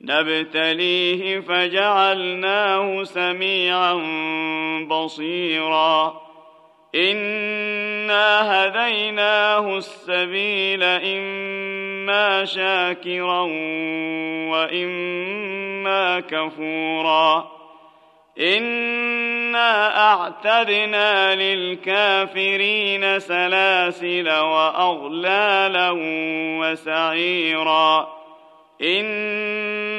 نبتليه فجعلناه سميعا بصيرا. انا هديناه السبيل اما شاكرا واما كفورا. انا اعتدنا للكافرين سلاسل واغلالا وسعيرا.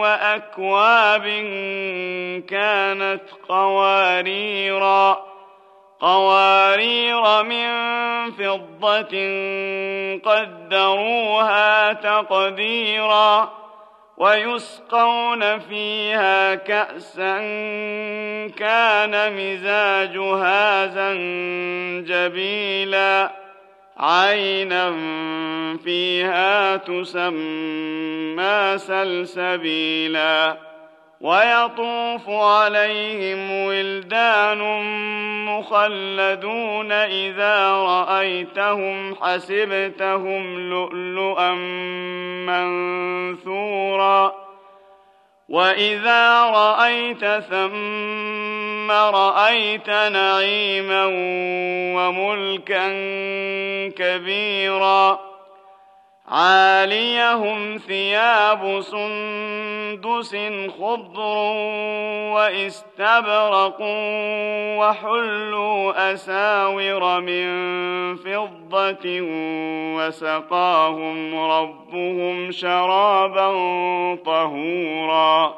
وأكواب كانت قواريرا قوارير من فضة قدروها تقديرا ويسقون فيها كأسا كان مزاجها زنجبيلا عينا فيها تسمى سلسبيلا ويطوف عليهم ولدان مخلدون إذا رأيتهم حسبتهم لؤلؤا منثورا. واذا رايت ثم رايت نعيما وملكا كبيرا عاليهم ثياب سندس خضر واستبرق وحلوا أساور من فضة وسقاهم ربهم شرابا طهورا